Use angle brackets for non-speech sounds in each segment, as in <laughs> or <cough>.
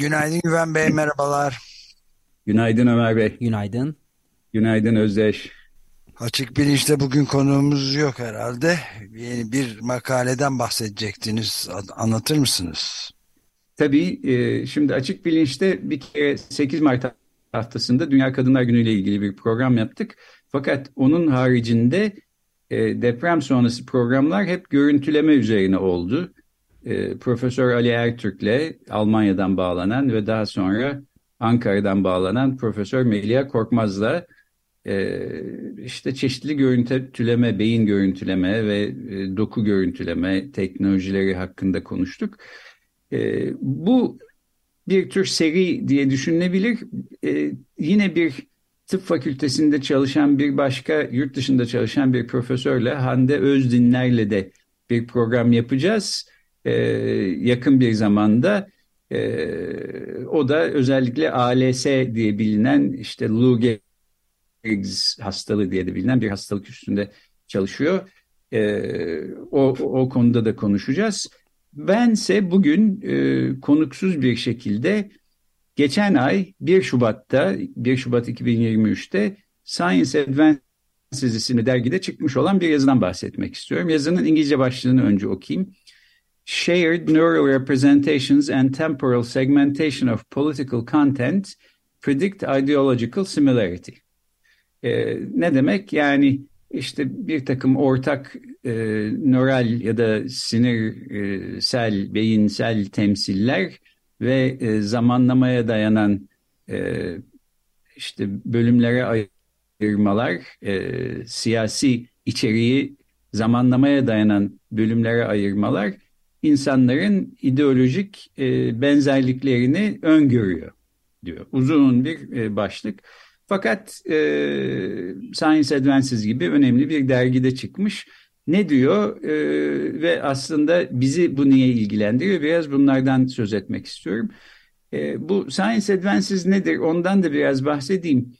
Günaydın Güven Bey, merhabalar. Günaydın Ömer Bey. Günaydın. Günaydın Özdeş. Açık bilinçte bugün konuğumuz yok herhalde. Yeni bir makaleden bahsedecektiniz. Anlatır mısınız? Tabii. E, şimdi Açık Bilinç'te bir kere 8 Mart haftasında Dünya Kadınlar Günü ile ilgili bir program yaptık. Fakat onun haricinde e, deprem sonrası programlar hep görüntüleme üzerine oldu. E, Profesör Ali Ertürk'le Almanya'dan bağlanan ve daha sonra Ankara'dan bağlanan Profesör Melia Korkmaz'la e, işte çeşitli görüntüleme, beyin görüntüleme ve e, doku görüntüleme teknolojileri hakkında konuştuk. E, bu bir tür seri diye düşünülebilir. E, yine bir tıp fakültesinde çalışan bir başka yurt dışında çalışan bir profesörle Hande Özdinler'le de bir program yapacağız. Ee, yakın bir zamanda e, o da özellikle ALS diye bilinen işte Lou Gehrig hastalığı diye de bilinen bir hastalık üstünde çalışıyor. Ee, o, o konuda da konuşacağız. Bense bugün e, konuksuz bir şekilde Geçen ay 1 Şubat'ta 1 Şubat 2023'te Science Advances isimli dergide çıkmış olan bir yazıdan bahsetmek istiyorum. Yazının İngilizce başlığını önce okuyayım. Shared Neural Representations and Temporal Segmentation of Political Content Predict Ideological Similarity. Ee, ne demek? Yani işte bir takım ortak e, nöral ya da sinirsel, beyinsel temsiller ve e, zamanlamaya dayanan e, işte bölümlere ayırmalar, e, siyasi içeriği zamanlamaya dayanan bölümlere ayırmalar insanların ideolojik e, benzerliklerini öngörüyor diyor. Uzun bir e, başlık. Fakat e, Science Advances gibi önemli bir dergide çıkmış. Ne diyor e, ve aslında bizi bu niye ilgilendiriyor? Biraz bunlardan söz etmek istiyorum. E, bu Science Advances nedir? Ondan da biraz bahsedeyim.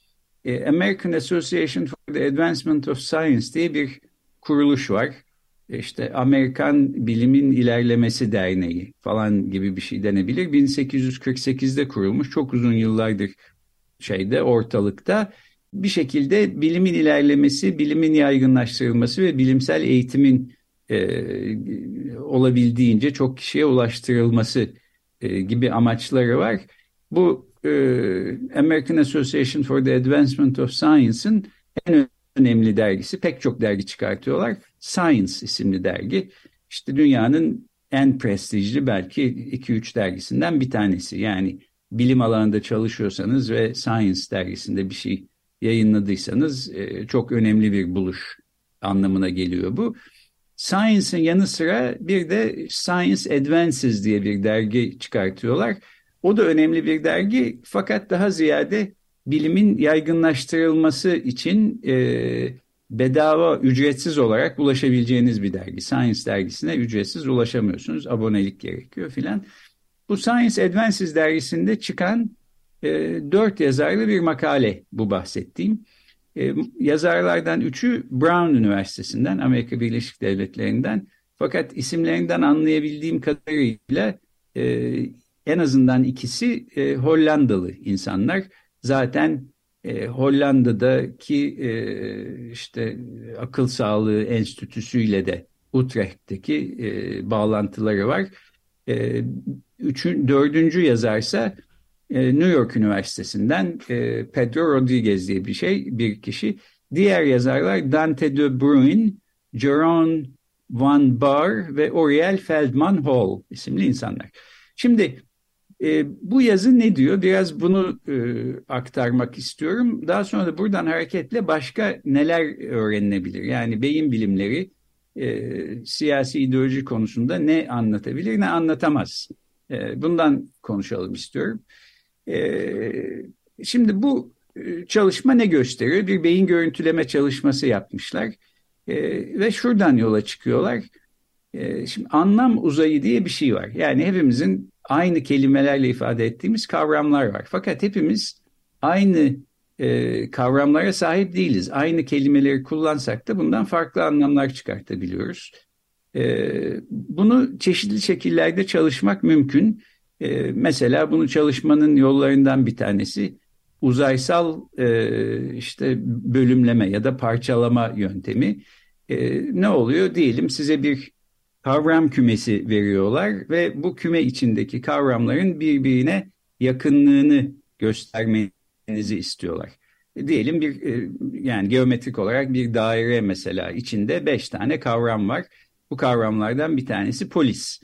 E, American Association for the Advancement of Science diye bir kuruluş var. İşte Amerikan Bilimin İlerlemesi Derneği falan gibi bir şey denebilir. 1848'de kurulmuş. Çok uzun yıllardır şeyde ortalıkta bir şekilde bilimin ilerlemesi, bilimin yaygınlaştırılması ve bilimsel eğitimin e, olabildiğince çok kişiye ulaştırılması e, gibi amaçları var. Bu e, American Association for the Advancement of Science'ın en önemli dergisi. Pek çok dergi çıkartıyorlar. Science isimli dergi. İşte dünyanın en prestijli belki 2-3 dergisinden bir tanesi. Yani bilim alanında çalışıyorsanız ve Science dergisinde bir şey yayınladıysanız e, çok önemli bir buluş anlamına geliyor bu. Science'ın yanı sıra bir de Science Advances diye bir dergi çıkartıyorlar. O da önemli bir dergi fakat daha ziyade bilimin yaygınlaştırılması için e, bedava, ücretsiz olarak ulaşabileceğiniz bir dergi. Science dergisine ücretsiz ulaşamıyorsunuz, abonelik gerekiyor filan. Bu Science Advances dergisinde çıkan e, dört yazarlı bir makale bu bahsettiğim. E, yazarlardan üçü Brown Üniversitesi'nden, Amerika Birleşik Devletleri'nden. Fakat isimlerinden anlayabildiğim kadarıyla e, en azından ikisi e, Hollandalı insanlar. Zaten e, Hollanda'daki e, işte akıl sağlığı enstitüsüyle de Utrecht'teki e, bağlantıları var. E, üçün, dördüncü yazarsa e, New York Üniversitesi'nden e, Pedro Rodriguez diye bir şey, bir kişi. Diğer yazarlar Dante de Bruin, Jeroen Van Bar ve Oriel Feldman Hall isimli insanlar. Şimdi e, bu yazı ne diyor? Biraz bunu e, aktarmak istiyorum. Daha sonra da buradan hareketle başka neler öğrenilebilir? Yani beyin bilimleri e, siyasi ideoloji konusunda ne anlatabilir ne anlatamaz. E, bundan konuşalım istiyorum. E, şimdi bu e, çalışma ne gösteriyor? Bir beyin görüntüleme çalışması yapmışlar e, ve şuradan yola çıkıyorlar. E, şimdi anlam uzayı diye bir şey var. Yani hepimizin aynı kelimelerle ifade ettiğimiz kavramlar var. Fakat hepimiz aynı e, kavramlara sahip değiliz. Aynı kelimeleri kullansak da bundan farklı anlamlar çıkartabiliyoruz. E, bunu çeşitli şekillerde çalışmak mümkün. E, mesela bunu çalışmanın yollarından bir tanesi uzaysal e, işte bölümleme ya da parçalama yöntemi. E, ne oluyor? Diyelim size bir kavram kümesi veriyorlar ve bu küme içindeki kavramların birbirine yakınlığını göstermenizi istiyorlar. Diyelim bir e, yani geometrik olarak bir daire mesela içinde beş tane kavram var. Bu kavramlardan bir tanesi polis,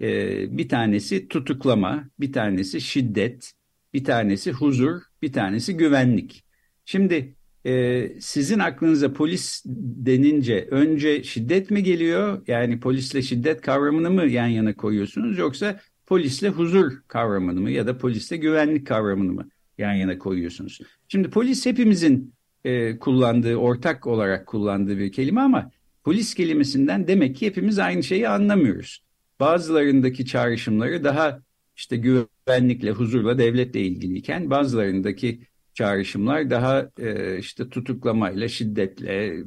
e, bir tanesi tutuklama, bir tanesi şiddet, bir tanesi huzur, bir tanesi güvenlik. Şimdi e, sizin aklınıza polis denince önce şiddet mi geliyor? Yani polisle şiddet kavramını mı yan yana koyuyorsunuz yoksa polisle huzur kavramını mı ya da polisle güvenlik kavramını mı yan yana koyuyorsunuz? Şimdi polis hepimizin e, kullandığı, ortak olarak kullandığı bir kelime ama polis kelimesinden demek ki hepimiz aynı şeyi anlamıyoruz. Bazılarındaki çağrışımları daha işte güvenlikle, huzurla, devletle ilgiliyken bazılarındaki çağrışımlar daha e, işte tutuklamayla, şiddetle, e,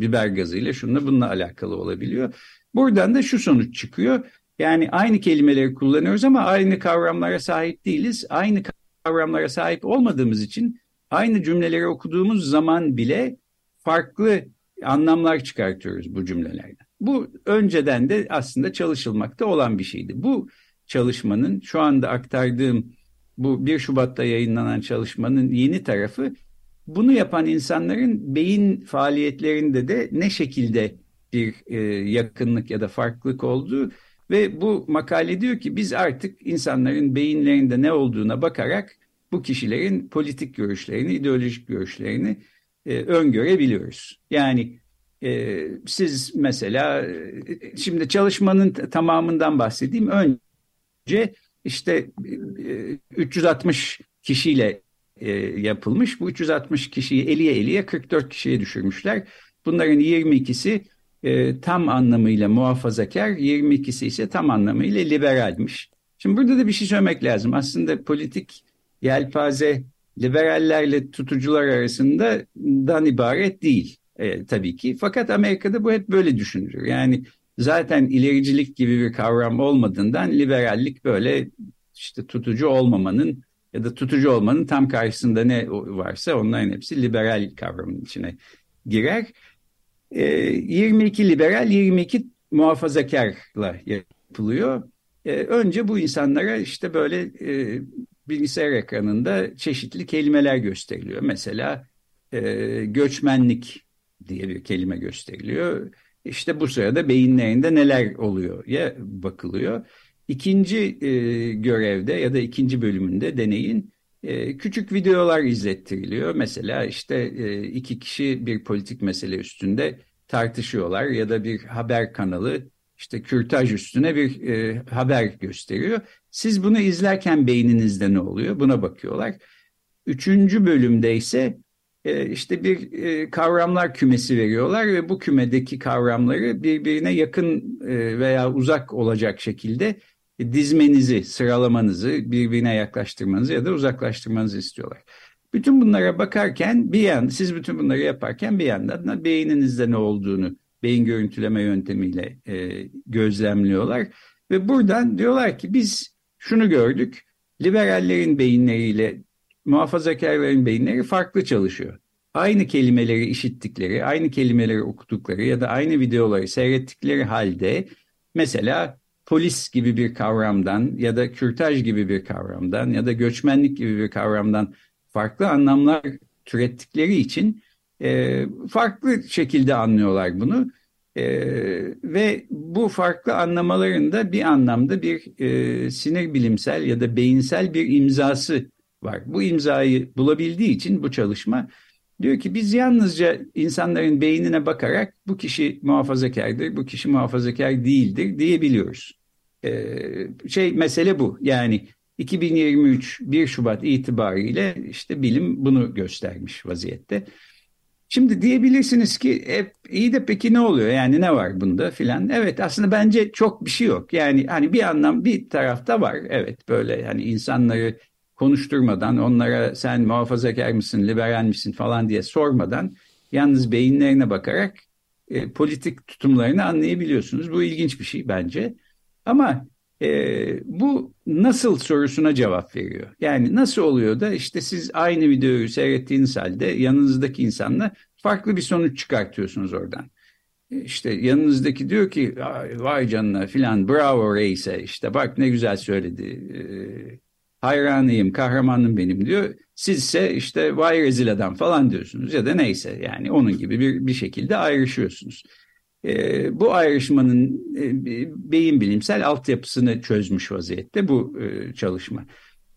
biber gazıyla şununla bununla alakalı olabiliyor. Buradan da şu sonuç çıkıyor. Yani aynı kelimeleri kullanıyoruz ama aynı kavramlara sahip değiliz. Aynı kavramlara sahip olmadığımız için aynı cümleleri okuduğumuz zaman bile farklı anlamlar çıkartıyoruz bu cümlelerden. Bu önceden de aslında çalışılmakta olan bir şeydi. Bu çalışmanın şu anda aktardığım bu 1 Şubat'ta yayınlanan çalışmanın yeni tarafı bunu yapan insanların beyin faaliyetlerinde de ne şekilde bir e, yakınlık ya da farklılık olduğu ve bu makale diyor ki biz artık insanların beyinlerinde ne olduğuna bakarak bu kişilerin politik görüşlerini, ideolojik görüşlerini e, öngörebiliyoruz. Yani e, siz mesela e, şimdi çalışmanın tamamından bahsedeyim. Önce işte 360 e, kişiyle e, yapılmış. Bu 360 kişiyi eliye eliye 44 kişiye düşürmüşler. Bunların 22'si e, tam anlamıyla muhafazakar, 22'si ise tam anlamıyla liberalmiş. Şimdi burada da bir şey söylemek lazım. Aslında politik yelpaze liberallerle tutucular arasında dan ibaret değil e, tabii ki. Fakat Amerika'da bu hep böyle düşünülür. Yani zaten ilericilik gibi bir kavram olmadığından liberallik böyle işte tutucu olmamanın ya da tutucu olmanın tam karşısında ne varsa onların hepsi liberal kavramın içine girer. E, 22 liberal, 22 muhafazakarla yapılıyor. E, önce bu insanlara işte böyle e, bilgisayar ekranında çeşitli kelimeler gösteriliyor. Mesela e, göçmenlik diye bir kelime gösteriliyor. İşte bu sırada beyinlerinde neler oluyor ya bakılıyor. İkinci e, görevde ya da ikinci bölümünde deneyin e, küçük videolar izlettiriliyor. Mesela işte e, iki kişi bir politik mesele üstünde tartışıyorlar ya da bir haber kanalı işte kürtaj üstüne bir e, haber gösteriyor. Siz bunu izlerken beyninizde ne oluyor? Buna bakıyorlar. Üçüncü bölümde ise işte bir e, kavramlar kümesi veriyorlar ve bu kümedeki kavramları birbirine yakın e, veya uzak olacak şekilde dizmenizi, sıralamanızı, birbirine yaklaştırmanızı ya da uzaklaştırmanızı istiyorlar. Bütün bunlara bakarken bir yan, siz bütün bunları yaparken bir yandan da beyninizde ne olduğunu beyin görüntüleme yöntemiyle e, gözlemliyorlar. Ve buradan diyorlar ki biz şunu gördük, liberallerin beyinleriyle muhafazakarların beyinleri farklı çalışıyor. Aynı kelimeleri işittikleri, aynı kelimeleri okudukları ya da aynı videoları seyrettikleri halde mesela polis gibi bir kavramdan ya da kürtaj gibi bir kavramdan ya da göçmenlik gibi bir kavramdan farklı anlamlar türettikleri için e, farklı şekilde anlıyorlar bunu. E, ve bu farklı anlamalarında bir anlamda bir e, sinir bilimsel ya da beyinsel bir imzası var. Bu imzayı bulabildiği için bu çalışma Diyor ki biz yalnızca insanların beynine bakarak bu kişi muhafazakardır, bu kişi muhafazakar değildir diyebiliyoruz. Ee, şey mesele bu. Yani 2023 1 Şubat itibariyle işte bilim bunu göstermiş vaziyette. Şimdi diyebilirsiniz ki e, iyi de peki ne oluyor yani ne var bunda filan. Evet aslında bence çok bir şey yok. Yani hani bir anlam bir tarafta var. Evet böyle hani insanları konuşturmadan onlara sen muhafazakar mısın, liberal misin falan diye sormadan yalnız beyinlerine bakarak e, politik tutumlarını anlayabiliyorsunuz. Bu ilginç bir şey bence. Ama e, bu nasıl sorusuna cevap veriyor. Yani nasıl oluyor da işte siz aynı videoyu seyrettiğiniz halde yanınızdaki insanla farklı bir sonuç çıkartıyorsunuz oradan. E, işte yanınızdaki diyor ki vay canına filan bravo reise işte bak ne güzel söyledi. Hayranıyım, kahramanım benim diyor. Sizse işte vay rezil adam falan diyorsunuz ya da neyse yani onun gibi bir, bir şekilde ayrışıyorsunuz. E, bu ayrışmanın e, beyin bilimsel altyapısını çözmüş vaziyette bu e, çalışma.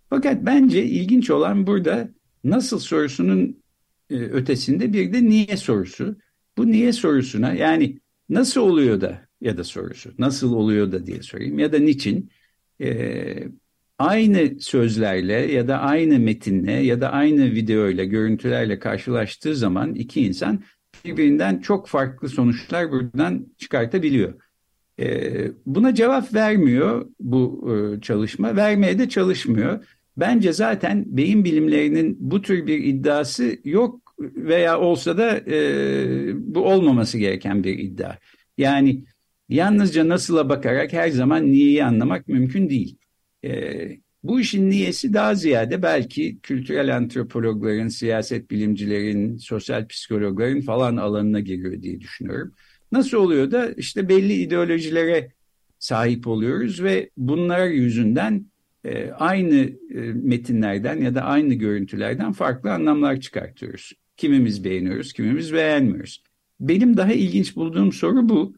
Fakat bence ilginç olan burada nasıl sorusunun e, ötesinde bir de niye sorusu. Bu niye sorusuna yani nasıl oluyor da ya da sorusu nasıl oluyor da diye sorayım ya da niçin e, aynı sözlerle ya da aynı metinle ya da aynı videoyla görüntülerle karşılaştığı zaman iki insan birbirinden çok farklı sonuçlar buradan çıkartabiliyor. Ee, buna cevap vermiyor bu e, çalışma, vermeye de çalışmıyor. Bence zaten beyin bilimlerinin bu tür bir iddiası yok veya olsa da e, bu olmaması gereken bir iddia. Yani yalnızca nasıla bakarak her zaman niyeyi anlamak mümkün değil. E, bu işin niyesi daha ziyade belki kültürel antropologların, siyaset bilimcilerin, sosyal psikologların falan alanına giriyor diye düşünüyorum. Nasıl oluyor da işte belli ideolojilere sahip oluyoruz ve bunlar yüzünden e, aynı e, metinlerden ya da aynı görüntülerden farklı anlamlar çıkartıyoruz. Kimimiz beğeniyoruz, kimimiz beğenmiyoruz. Benim daha ilginç bulduğum soru bu.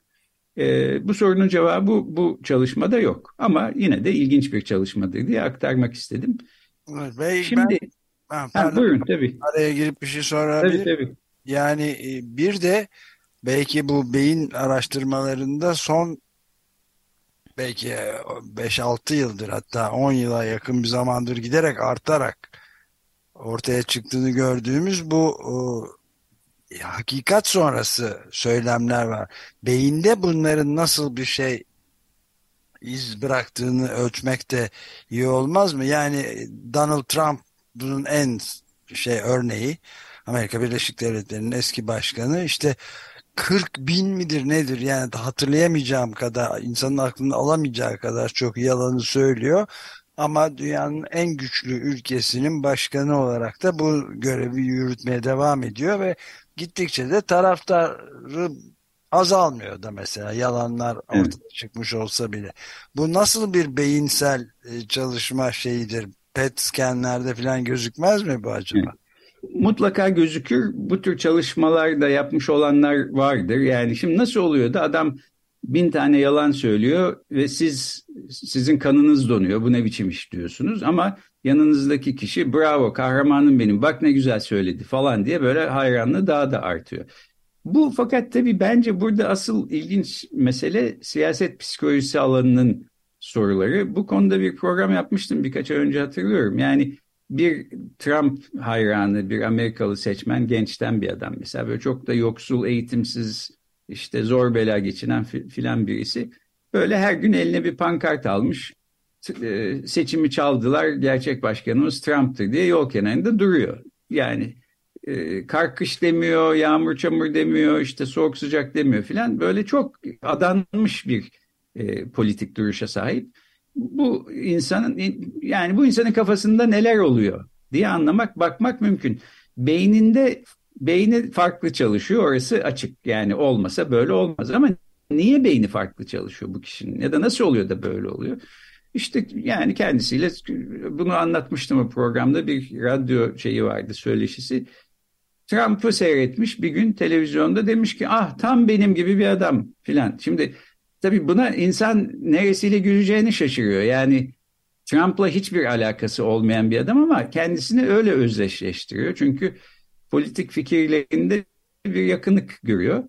E, bu sorunun cevabı bu çalışmada yok. Ama yine de ilginç bir çalışmadır diye aktarmak istedim. Evet, bey, Şimdi ben, ha, ha, buyurun tabii. Araya girip bir şey sorabilirim. Tabii tabii. Yani e, bir de belki bu beyin araştırmalarında son belki 5-6 yıldır hatta 10 yıla yakın bir zamandır giderek artarak ortaya çıktığını gördüğümüz bu hakikat sonrası söylemler var. Beyinde bunların nasıl bir şey iz bıraktığını ölçmek de iyi olmaz mı? Yani Donald Trump bunun en şey örneği Amerika Birleşik Devletleri'nin eski başkanı işte 40 bin midir nedir yani hatırlayamayacağım kadar insanın aklını alamayacağı kadar çok yalanı söylüyor ama dünyanın en güçlü ülkesinin başkanı olarak da bu görevi yürütmeye devam ediyor ve gittikçe de taraftarı azalmıyor da mesela yalanlar ortaya evet. çıkmış olsa bile. Bu nasıl bir beyinsel e, çalışma şeyidir? PET scanlerde falan gözükmez mi bu acaba? Mutlaka gözükür. Bu tür çalışmalar da yapmış olanlar vardır. Yani şimdi nasıl oluyor da adam bin tane yalan söylüyor ve siz sizin kanınız donuyor. Bu ne biçim iş diyorsunuz ama yanınızdaki kişi bravo kahramanım benim bak ne güzel söyledi falan diye böyle hayranlığı daha da artıyor. Bu fakat tabii bence burada asıl ilginç mesele siyaset psikolojisi alanının soruları. Bu konuda bir program yapmıştım birkaç ay önce hatırlıyorum. Yani bir Trump hayranı, bir Amerikalı seçmen gençten bir adam mesela böyle çok da yoksul, eğitimsiz, işte zor bela geçinen filan birisi. Böyle her gün eline bir pankart almış. E, seçimi çaldılar, gerçek başkanımız Trump'tır diye yol kenarında duruyor. Yani e, kar kış demiyor, yağmur çamur demiyor, işte soğuk sıcak demiyor filan. Böyle çok adanmış bir e, politik duruşa sahip. Bu insanın yani bu insanın kafasında neler oluyor diye anlamak, bakmak mümkün. Beyninde beyni farklı çalışıyor orası açık. Yani olmasa böyle olmaz ama niye beyni farklı çalışıyor bu kişinin ya da nasıl oluyor da böyle oluyor? İşte yani kendisiyle bunu anlatmıştım o programda bir radyo şeyi vardı söyleşisi. Trump'ı seyretmiş bir gün televizyonda demiş ki ah tam benim gibi bir adam filan. Şimdi tabii buna insan neresiyle güleceğini şaşırıyor. Yani Trump'la hiçbir alakası olmayan bir adam ama kendisini öyle özdeşleştiriyor. Çünkü politik fikirlerinde bir yakınlık görüyor.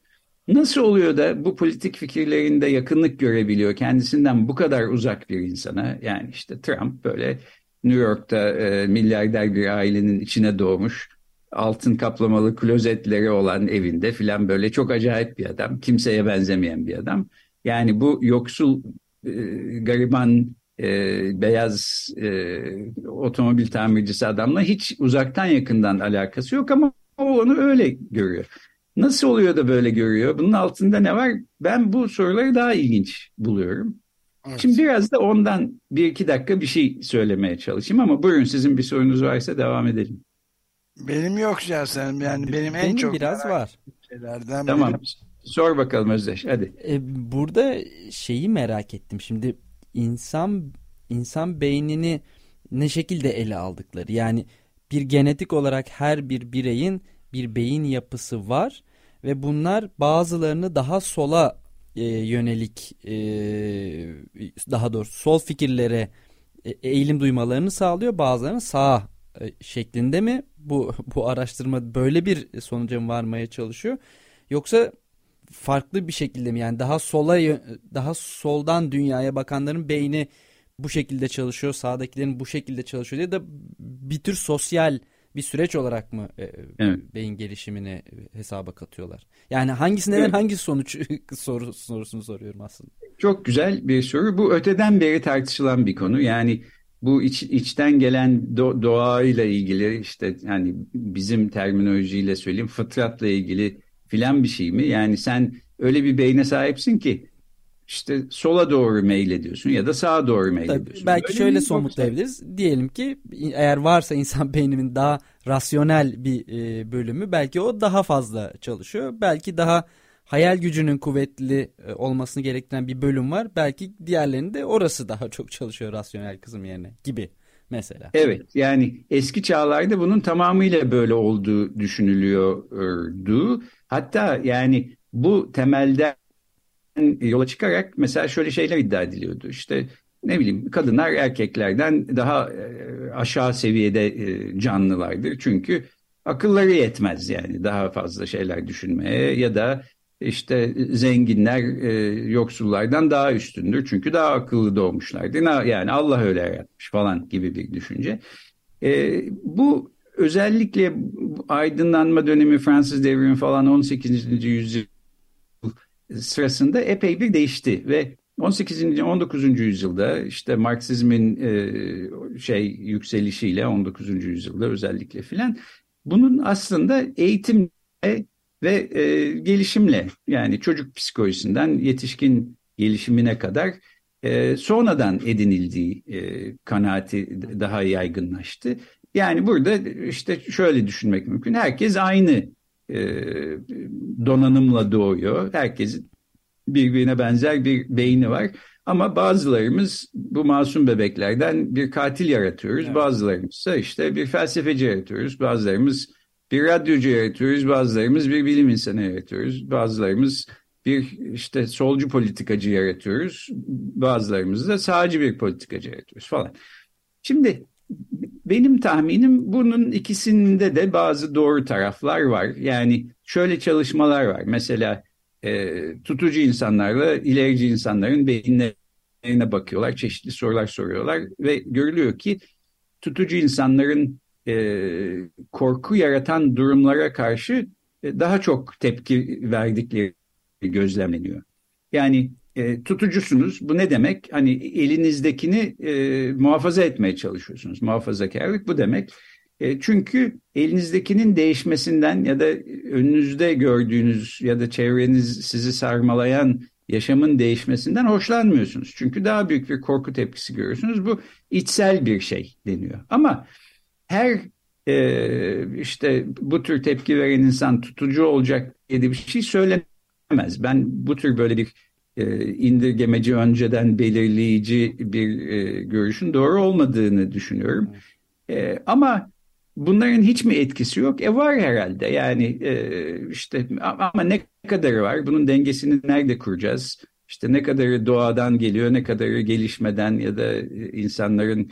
Nasıl oluyor da bu politik fikirlerinde yakınlık görebiliyor kendisinden bu kadar uzak bir insana? Yani işte Trump böyle New York'ta e, milyarder bir ailenin içine doğmuş, altın kaplamalı klozetleri olan evinde filan böyle çok acayip bir adam, kimseye benzemeyen bir adam. Yani bu yoksul, e, gariban, e, beyaz e, otomobil tamircisi adamla hiç uzaktan yakından alakası yok ama o onu öyle görüyor. Nasıl oluyor da böyle görüyor? Bunun altında ne var? Ben bu soruları daha ilginç buluyorum. Evet. Şimdi biraz da ondan bir iki dakika bir şey söylemeye çalışayım ama buyurun sizin bir sorunuz varsa devam edelim. Benim yok şahsen yani benim, benim en çok biraz var. Şeylerden tamam. Benim... Sor bakalım Özdeş hadi. Ee, burada şeyi merak ettim. Şimdi insan insan beynini ne şekilde ele aldıkları. Yani bir genetik olarak her bir bireyin bir beyin yapısı var ve bunlar bazılarını daha sola e, yönelik e, daha doğrusu sol fikirlere e, eğilim duymalarını sağlıyor. Bazılarını sağ e, şeklinde mi? Bu <laughs> bu araştırma böyle bir sonuca mı varmaya çalışıyor? Yoksa farklı bir şekilde mi? Yani daha sola daha soldan dünyaya bakanların beyni bu şekilde çalışıyor sağdakilerin bu şekilde çalışıyor diye de bir tür sosyal bir süreç olarak mı e, evet. beyin gelişimini hesaba katıyorlar? Yani hangisi neden evet. hangi sonuç <laughs> soru, sorusunu soruyorum aslında. Çok güzel bir soru. Bu öteden beri tartışılan bir konu. Yani bu iç, içten gelen do, doğayla ilgili işte yani bizim terminolojiyle söyleyeyim fıtratla ilgili filan bir şey mi? Yani sen öyle bir beyne sahipsin ki işte sola doğru ediyorsun ya da sağa doğru meylediyorsun. Belki Öyle şöyle somutlayabiliriz. Diyelim ki eğer varsa insan <laughs> beyninin daha rasyonel bir e, bölümü belki o daha fazla çalışıyor. Belki daha hayal gücünün kuvvetli e, olmasını gerektiren bir bölüm var. Belki diğerlerinde orası daha <laughs> çok çalışıyor rasyonel kısım yerine gibi mesela. Evet yani eski çağlarda bunun tamamıyla böyle olduğu düşünülüyordu. Hatta yani bu temelden yola çıkarak mesela şöyle şeyler iddia ediliyordu. İşte ne bileyim kadınlar erkeklerden daha e, aşağı seviyede e, canlılardır. Çünkü akılları yetmez yani daha fazla şeyler düşünmeye ya da işte zenginler e, yoksullardan daha üstündür. Çünkü daha akıllı doğmuşlardır. Yani Allah öyle yaratmış falan gibi bir düşünce. Bu özellikle aydınlanma dönemi Fransız devrimi falan 18. yüzyıl sırasında epey bir değişti ve 18. 19. yüzyılda işte Marksizmin e, şey yükselişiyle 19. yüzyılda özellikle filan bunun aslında eğitimle ve e, gelişimle yani çocuk psikolojisinden yetişkin gelişimine kadar e, sonradan edinildiği e, kanaati daha yaygınlaştı. Yani burada işte şöyle düşünmek mümkün. Herkes aynı e, donanımla doğuyor. Herkesin birbirine benzer bir beyni var. Ama bazılarımız bu masum bebeklerden bir katil yaratıyoruz. Evet. Bazılarımız ise işte bir felsefeci yaratıyoruz. Bazılarımız bir radyocu yaratıyoruz. Bazılarımız bir bilim insanı yaratıyoruz. Bazılarımız bir işte solcu politikacı yaratıyoruz. Bazılarımız da sağcı bir politikacı yaratıyoruz falan. Şimdi benim tahminim bunun ikisinde de bazı doğru taraflar var. Yani şöyle çalışmalar var. Mesela e, tutucu insanlarla ilerici insanların beyinlerine bakıyorlar. Çeşitli sorular soruyorlar ve görülüyor ki tutucu insanların e, korku yaratan durumlara karşı e, daha çok tepki verdikleri gözlemleniyor. Yani e, tutucusunuz. Bu ne demek? Hani elinizdekini e, muhafaza etmeye çalışıyorsunuz. Muhafazakarlık bu demek. E, çünkü elinizdekinin değişmesinden ya da önünüzde gördüğünüz ya da çevreniz sizi sarmalayan yaşamın değişmesinden hoşlanmıyorsunuz. Çünkü daha büyük bir korku tepkisi görüyorsunuz. Bu içsel bir şey deniyor. Ama her e, işte bu tür tepki veren insan tutucu olacak diye bir şey söylemez. Ben bu tür böyle bir e, indirgemeci önceden belirleyici bir e, görüşün doğru olmadığını düşünüyorum. E, ama bunların hiç mi etkisi yok? E var herhalde. Yani e, işte ama ne kadarı var? Bunun dengesini nerede kuracağız? İşte ne kadarı doğadan geliyor, ne kadarı gelişmeden ya da insanların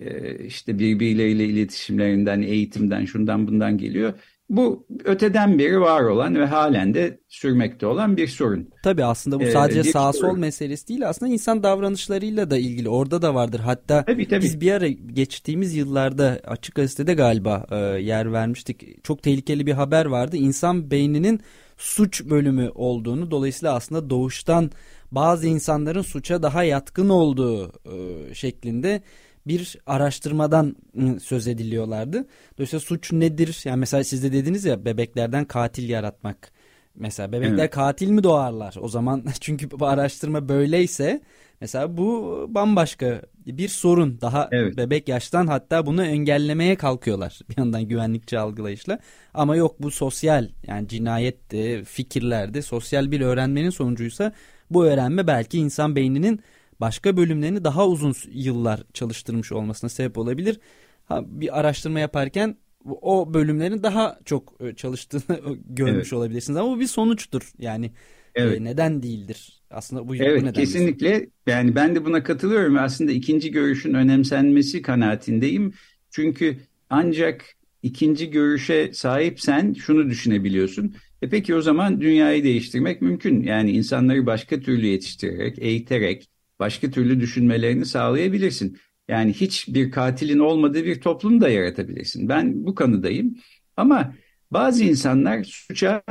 e, işte birbirleriyle iletişimlerinden, eğitimden, şundan bundan geliyor. Bu öteden beri var olan ve halen de sürmekte olan bir sorun. Tabii aslında bu ee, sadece ee, sağ sol sorun. meselesi değil aslında insan davranışlarıyla da ilgili orada da vardır. Hatta tabii, tabii. biz bir ara geçtiğimiz yıllarda açık gazetede galiba e, yer vermiştik. Çok tehlikeli bir haber vardı. İnsan beyninin suç bölümü olduğunu dolayısıyla aslında doğuştan bazı insanların suça daha yatkın olduğu e, şeklinde bir araştırmadan ıı, söz ediliyorlardı. Dolayısıyla suç nedir? Yani mesela siz de dediniz ya bebeklerden katil yaratmak. Mesela bebekler evet. katil mi doğarlar? O zaman <laughs> çünkü bu araştırma böyleyse mesela bu bambaşka bir sorun. Daha evet. bebek yaştan hatta bunu engellemeye kalkıyorlar <laughs> bir yandan güvenlikçi algılayışla. Ama yok bu sosyal yani cinayette, fikirlerde sosyal bir öğrenmenin sonucuysa bu öğrenme belki insan beyninin başka bölümlerini daha uzun yıllar çalıştırmış olmasına sebep olabilir. Ha, bir araştırma yaparken o bölümlerin daha çok e, çalıştığını <laughs> görmüş evet. olabilirsiniz ama bu bir sonuçtur. Yani e, evet. e, neden değildir? Aslında bu, evet, bu neden kesinlikle. Değildir. Yani ben de buna katılıyorum. Aslında ikinci görüşün önemsenmesi kanaatindeyim. Çünkü ancak ikinci görüşe sahipsen şunu düşünebiliyorsun. E peki o zaman dünyayı değiştirmek mümkün. Yani insanları başka türlü yetiştirerek, eğiterek, başka türlü düşünmelerini sağlayabilirsin. Yani hiç bir katilin olmadığı bir toplum da yaratabilirsin. Ben bu kanıdayım. Ama bazı insanlar suça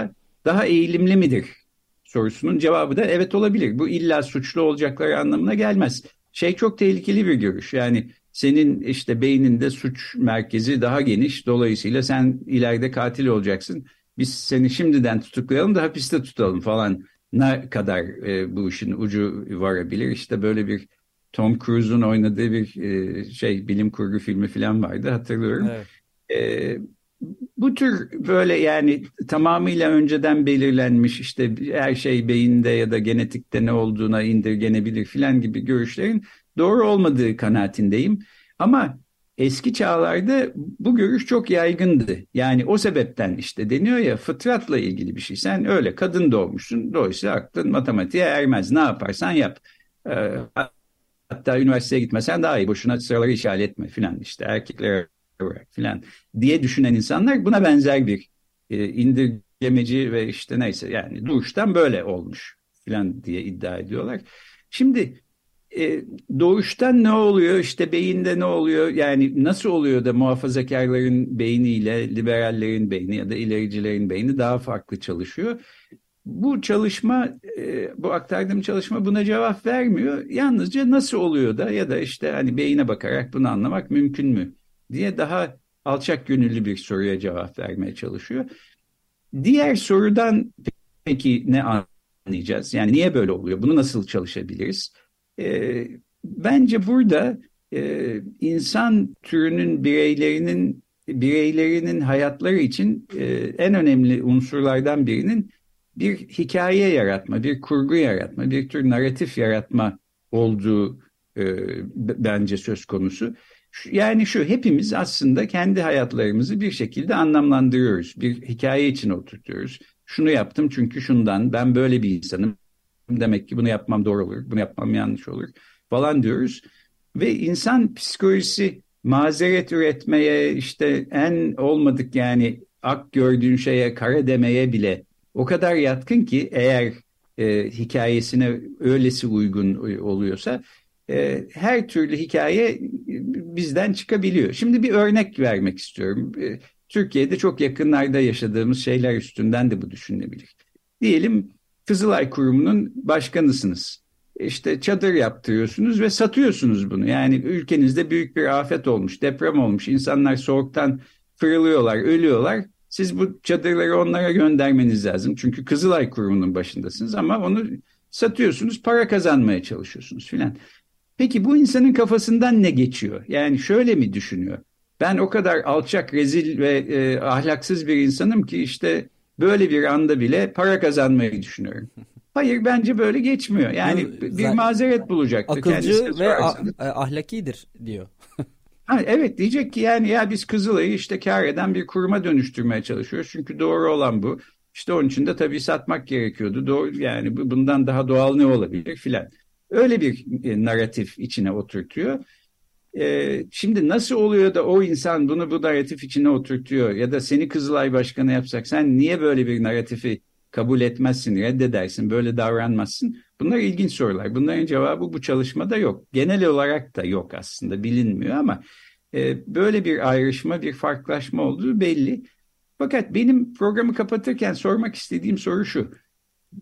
daha eğilimli midir sorusunun cevabı da evet olabilir. Bu illa suçlu olacakları anlamına gelmez. Şey çok tehlikeli bir görüş. Yani senin işte beyninde suç merkezi daha geniş. Dolayısıyla sen ileride katil olacaksın. Biz seni şimdiden tutuklayalım da hapiste tutalım falan ne kadar e, bu işin ucu varabilir. İşte böyle bir Tom Cruise'un oynadığı bir e, şey bilim kurgu filmi falan vardı hatırlıyorum. Evet. E, bu tür böyle yani tamamıyla önceden belirlenmiş işte her şey beyinde ya da genetikte ne olduğuna indirgenebilir filan gibi görüşlerin doğru olmadığı kanaatindeyim. Ama eski çağlarda bu görüş çok yaygındı. Yani o sebepten işte deniyor ya fıtratla ilgili bir şey. Sen öyle kadın doğmuşsun. Dolayısıyla aklın matematiğe ermez. Ne yaparsan yap. Ee, hatta üniversiteye gitmesen daha iyi. Boşuna sıraları işaret etme filan işte erkekler bırak filan diye düşünen insanlar buna benzer bir e, indirgemeci ve işte neyse yani doğuştan böyle olmuş filan diye iddia ediyorlar. Şimdi e, doğuştan ne oluyor işte beyinde ne oluyor yani nasıl oluyor da muhafazakarların beyniyle liberallerin beyni ya da ilericilerin beyni daha farklı çalışıyor. Bu çalışma e, bu aktardığım çalışma buna cevap vermiyor. Yalnızca nasıl oluyor da ya da işte hani beyine bakarak bunu anlamak mümkün mü diye daha alçak gönüllü bir soruya cevap vermeye çalışıyor. Diğer sorudan peki ne anlayacağız? Yani niye böyle oluyor? Bunu nasıl çalışabiliriz? E, bence burada e, insan türünün bireylerinin bireylerinin hayatları için e, en önemli unsurlardan birinin bir hikaye yaratma, bir kurgu yaratma, bir tür narratif yaratma olduğu e, bence söz konusu. Yani şu hepimiz aslında kendi hayatlarımızı bir şekilde anlamlandırıyoruz. Bir hikaye için oturtuyoruz. Şunu yaptım çünkü şundan ben böyle bir insanım demek ki bunu yapmam doğru olur, bunu yapmam yanlış olur falan diyoruz. Ve insan psikolojisi mazeret üretmeye işte en olmadık yani ak gördüğün şeye kara demeye bile o kadar yatkın ki eğer e, hikayesine öylesi uygun oluyorsa e, her türlü hikaye bizden çıkabiliyor. Şimdi bir örnek vermek istiyorum. E, Türkiye'de çok yakınlarda yaşadığımız şeyler üstünden de bu düşünülebilir. Diyelim Kızılay Kurumu'nun başkanısınız. İşte çadır yaptırıyorsunuz ve satıyorsunuz bunu. Yani ülkenizde büyük bir afet olmuş, deprem olmuş, insanlar soğuktan fırlıyorlar, ölüyorlar. Siz bu çadırları onlara göndermeniz lazım. Çünkü Kızılay Kurumu'nun başındasınız ama onu satıyorsunuz, para kazanmaya çalışıyorsunuz filan. Peki bu insanın kafasından ne geçiyor? Yani şöyle mi düşünüyor? Ben o kadar alçak, rezil ve e, ahlaksız bir insanım ki işte böyle bir anda bile para kazanmayı düşünüyorum. <laughs> Hayır bence böyle geçmiyor. Yani bir mazeret bulacak. Akılcı ve ahlakidir diyor. <laughs> ha, evet diyecek ki yani ya biz Kızılay'ı işte kar eden bir kuruma dönüştürmeye çalışıyoruz. Çünkü doğru olan bu. İşte onun için de tabii satmak gerekiyordu. Doğru, yani bundan daha doğal ne olabilir filan. Öyle bir e, narratif içine oturtuyor. E, şimdi nasıl oluyor da o insan bunu bu narratif içine oturtuyor ya da seni Kızılay Başkanı yapsak sen niye böyle bir narratifi kabul etmezsin, reddedersin, böyle davranmazsın? Bunlar ilginç sorular. Bunların cevabı bu çalışmada yok. Genel olarak da yok aslında bilinmiyor ama e, böyle bir ayrışma, bir farklılaşma olduğu belli. Fakat benim programı kapatırken sormak istediğim soru şu.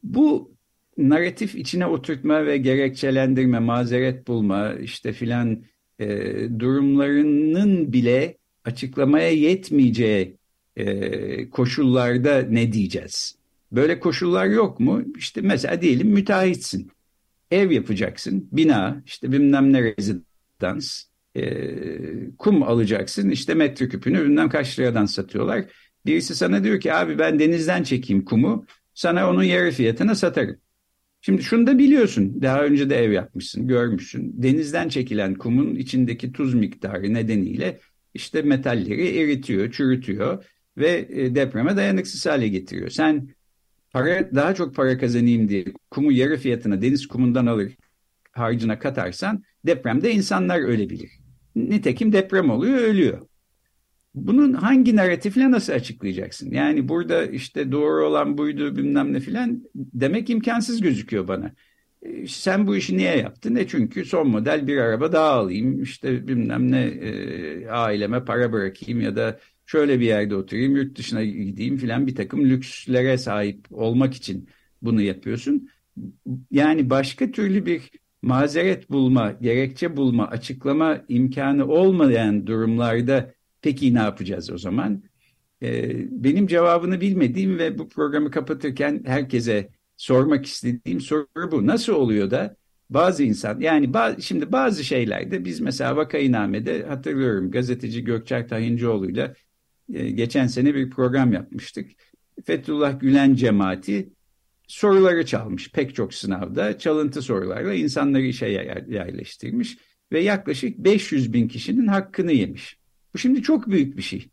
Bu narratif içine oturtma ve gerekçelendirme, mazeret bulma işte filan e, durumlarının bile açıklamaya yetmeyeceği e, koşullarda ne diyeceğiz? Böyle koşullar yok mu? İşte mesela diyelim müteahhitsin. Ev yapacaksın, bina, işte bilmem ne rezidans, e, kum alacaksın. İşte metreküpünü bilmem kaç liradan satıyorlar. Birisi sana diyor ki abi ben denizden çekeyim kumu, sana onun yarı fiyatına satarım. Şimdi şunu da biliyorsun. Daha önce de ev yapmışsın, görmüşsün. Denizden çekilen kumun içindeki tuz miktarı nedeniyle işte metalleri eritiyor, çürütüyor ve e, depreme dayanıksız hale getiriyor. Sen para daha çok para kazanayım diye kumu yarı fiyatına deniz kumundan alır harcına katarsan depremde insanlar ölebilir. Nitekim deprem oluyor, ölüyor. Bunun hangi narratifle nasıl açıklayacaksın? Yani burada işte doğru olan buydu bilmem ne filan demek imkansız gözüküyor bana. E, sen bu işi niye yaptın? Ne çünkü son model bir araba daha alayım işte bilmem ne e, aileme para bırakayım ya da şöyle bir yerde oturayım yurt dışına gideyim filan bir takım lükslere sahip olmak için bunu yapıyorsun. Yani başka türlü bir mazeret bulma, gerekçe bulma, açıklama imkanı olmayan durumlarda Peki ne yapacağız o zaman? Ee, benim cevabını bilmediğim ve bu programı kapatırken herkese sormak istediğim soru bu. Nasıl oluyor da bazı insan yani bazı, şimdi bazı şeylerde biz mesela Vakainame'de hatırlıyorum gazeteci Gökçer Tahincioğlu'yla e, geçen sene bir program yapmıştık. Fethullah Gülen cemaati soruları çalmış pek çok sınavda çalıntı sorularla insanları işe yerleştirmiş ve yaklaşık 500 bin kişinin hakkını yemiş. Bu şimdi çok büyük bir şey.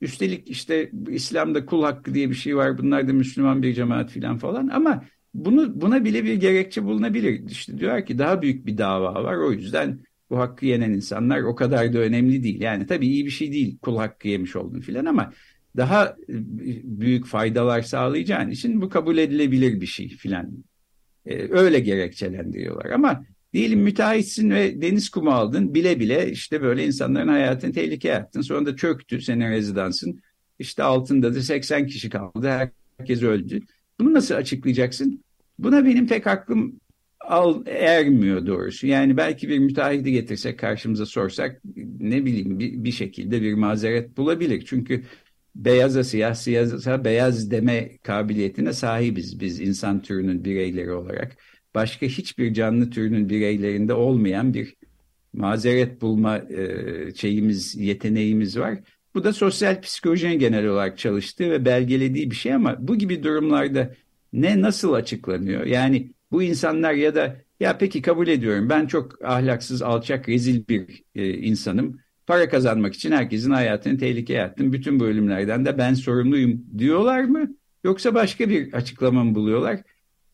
Üstelik işte İslam'da kul hakkı diye bir şey var. Bunlar da Müslüman bir cemaat filan falan ama bunu buna bile bir gerekçe bulunabilir. İşte diyor ki daha büyük bir dava var. O yüzden bu hakkı yenen insanlar o kadar da önemli değil. Yani tabii iyi bir şey değil kul hakkı yemiş oldun filan ama daha büyük faydalar sağlayacağın için bu kabul edilebilir bir şey filan. Ee, öyle gerekçelendiriyorlar ama Diyelim müteahhitsin ve deniz kumu aldın bile bile işte böyle insanların hayatını tehlikeye attın. Sonra da çöktü senin rezidansın. İşte altında da 80 kişi kaldı. Herkes öldü. Bunu nasıl açıklayacaksın? Buna benim pek aklım al ermiyor doğrusu. Yani belki bir müteahhidi getirsek karşımıza sorsak ne bileyim bir, bir şekilde bir mazeret bulabilir. Çünkü beyaza siyah, siyaza beyaz deme kabiliyetine sahibiz biz insan türünün bireyleri olarak başka hiçbir canlı türünün bireylerinde olmayan bir mazeret bulma e, şeyimiz, yeteneğimiz var. Bu da sosyal psikolojinin genel olarak çalıştığı ve belgelediği bir şey ama bu gibi durumlarda ne nasıl açıklanıyor? Yani bu insanlar ya da ya peki kabul ediyorum ben çok ahlaksız, alçak, rezil bir e, insanım. Para kazanmak için herkesin hayatını tehlikeye attım. Bütün bu ölümlerden de ben sorumluyum diyorlar mı? Yoksa başka bir açıklama mı buluyorlar?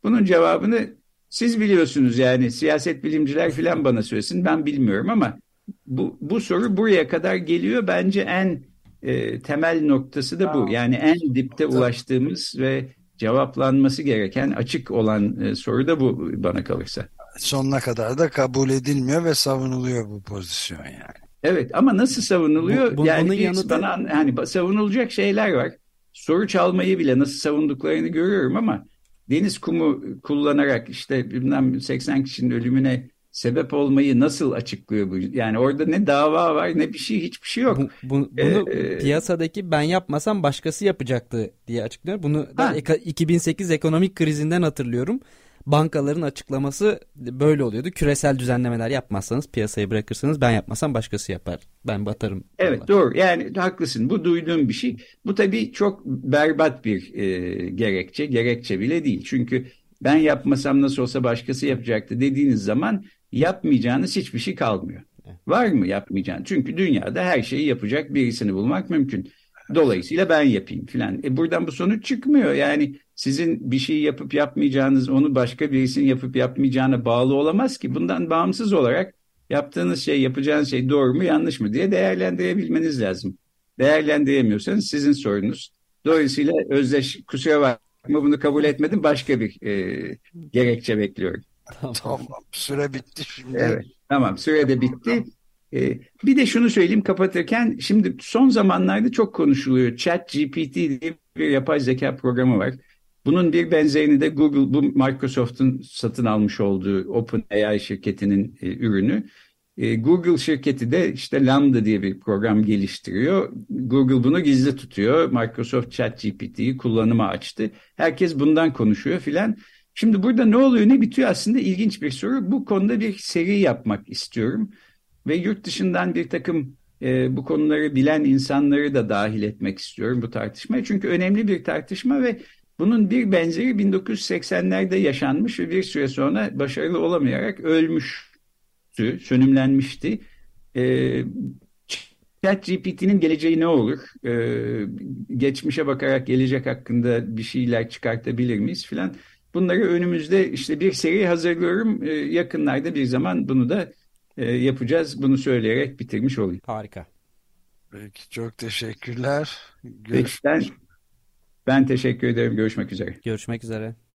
Bunun cevabını siz biliyorsunuz yani siyaset bilimciler falan bana söylesin ben bilmiyorum ama bu, bu soru buraya kadar geliyor. Bence en e, temel noktası da bu. Yani en dipte ulaştığımız ve cevaplanması gereken açık olan e, soru da bu bana kalırsa. Sonuna kadar da kabul edilmiyor ve savunuluyor bu pozisyon yani. Evet ama nasıl savunuluyor? Bu, bu, yani yanıtı... bana hani savunulacak şeyler var. Soru çalmayı bile nasıl savunduklarını görüyorum ama deniz kumu kullanarak işte bilmem 80 kişinin ölümüne sebep olmayı nasıl açıklıyor bu? Yani orada ne dava var ne bir şey hiçbir şey yok. Bu, bu, bunu ee, piyasadaki ben yapmasam başkası yapacaktı diye açıklıyor. Bunu ben 2008 ekonomik krizinden hatırlıyorum bankaların açıklaması böyle oluyordu. Küresel düzenlemeler yapmazsanız piyasayı bırakırsanız ben yapmasam başkası yapar. Ben batarım. Evet diyorlar. doğru yani haklısın bu duyduğum bir şey. Bu tabii çok berbat bir e, gerekçe. Gerekçe bile değil. Çünkü ben yapmasam nasıl olsa başkası yapacaktı dediğiniz zaman yapmayacağınız hiçbir şey kalmıyor. Var mı yapmayacağın? Çünkü dünyada her şeyi yapacak birisini bulmak mümkün. Dolayısıyla ben yapayım filan. E buradan bu sonuç çıkmıyor. Yani sizin bir şey yapıp yapmayacağınız onu başka birisinin yapıp yapmayacağına bağlı olamaz ki. Bundan bağımsız olarak yaptığınız şey, yapacağınız şey doğru mu yanlış mı diye değerlendirebilmeniz lazım. Değerlendiremiyorsanız sizin sorunuz. Dolayısıyla özdeş kusura bakma bunu kabul etmedim başka bir e, gerekçe bekliyorum. Tamam. tamam süre bitti şimdi. Evet tamam süre de bitti. Ee, bir de şunu söyleyeyim kapatırken şimdi son zamanlarda çok konuşuluyor. Chat GPT diye bir yapay zeka programı var. Bunun bir benzerini de Google, bu Microsoft'un satın almış olduğu OpenAI şirketinin e, ürünü. E, Google şirketi de işte Lambda diye bir program geliştiriyor. Google bunu gizli tutuyor. Microsoft ChatGPT'yi kullanıma açtı. Herkes bundan konuşuyor filan. Şimdi burada ne oluyor ne bitiyor aslında ilginç bir soru. Bu konuda bir seri yapmak istiyorum. Ve yurt dışından bir takım e, bu konuları bilen insanları da dahil etmek istiyorum bu tartışmaya. Çünkü önemli bir tartışma ve bunun bir benzeri 1980'lerde yaşanmış ve bir süre sonra başarılı olamayarak ölmüştü, sönümlenmişti. E, ChatGPT'nin geleceği ne olur? Ee, geçmişe bakarak gelecek hakkında bir şeyler çıkartabilir miyiz filan. Bunları önümüzde işte bir seri hazırlıyorum. Ee, yakınlarda bir zaman bunu da e, yapacağız. Bunu söyleyerek bitirmiş olayım. Harika. Peki çok teşekkürler. Peki, ben, ben teşekkür ederim. Görüşmek üzere. Görüşmek üzere.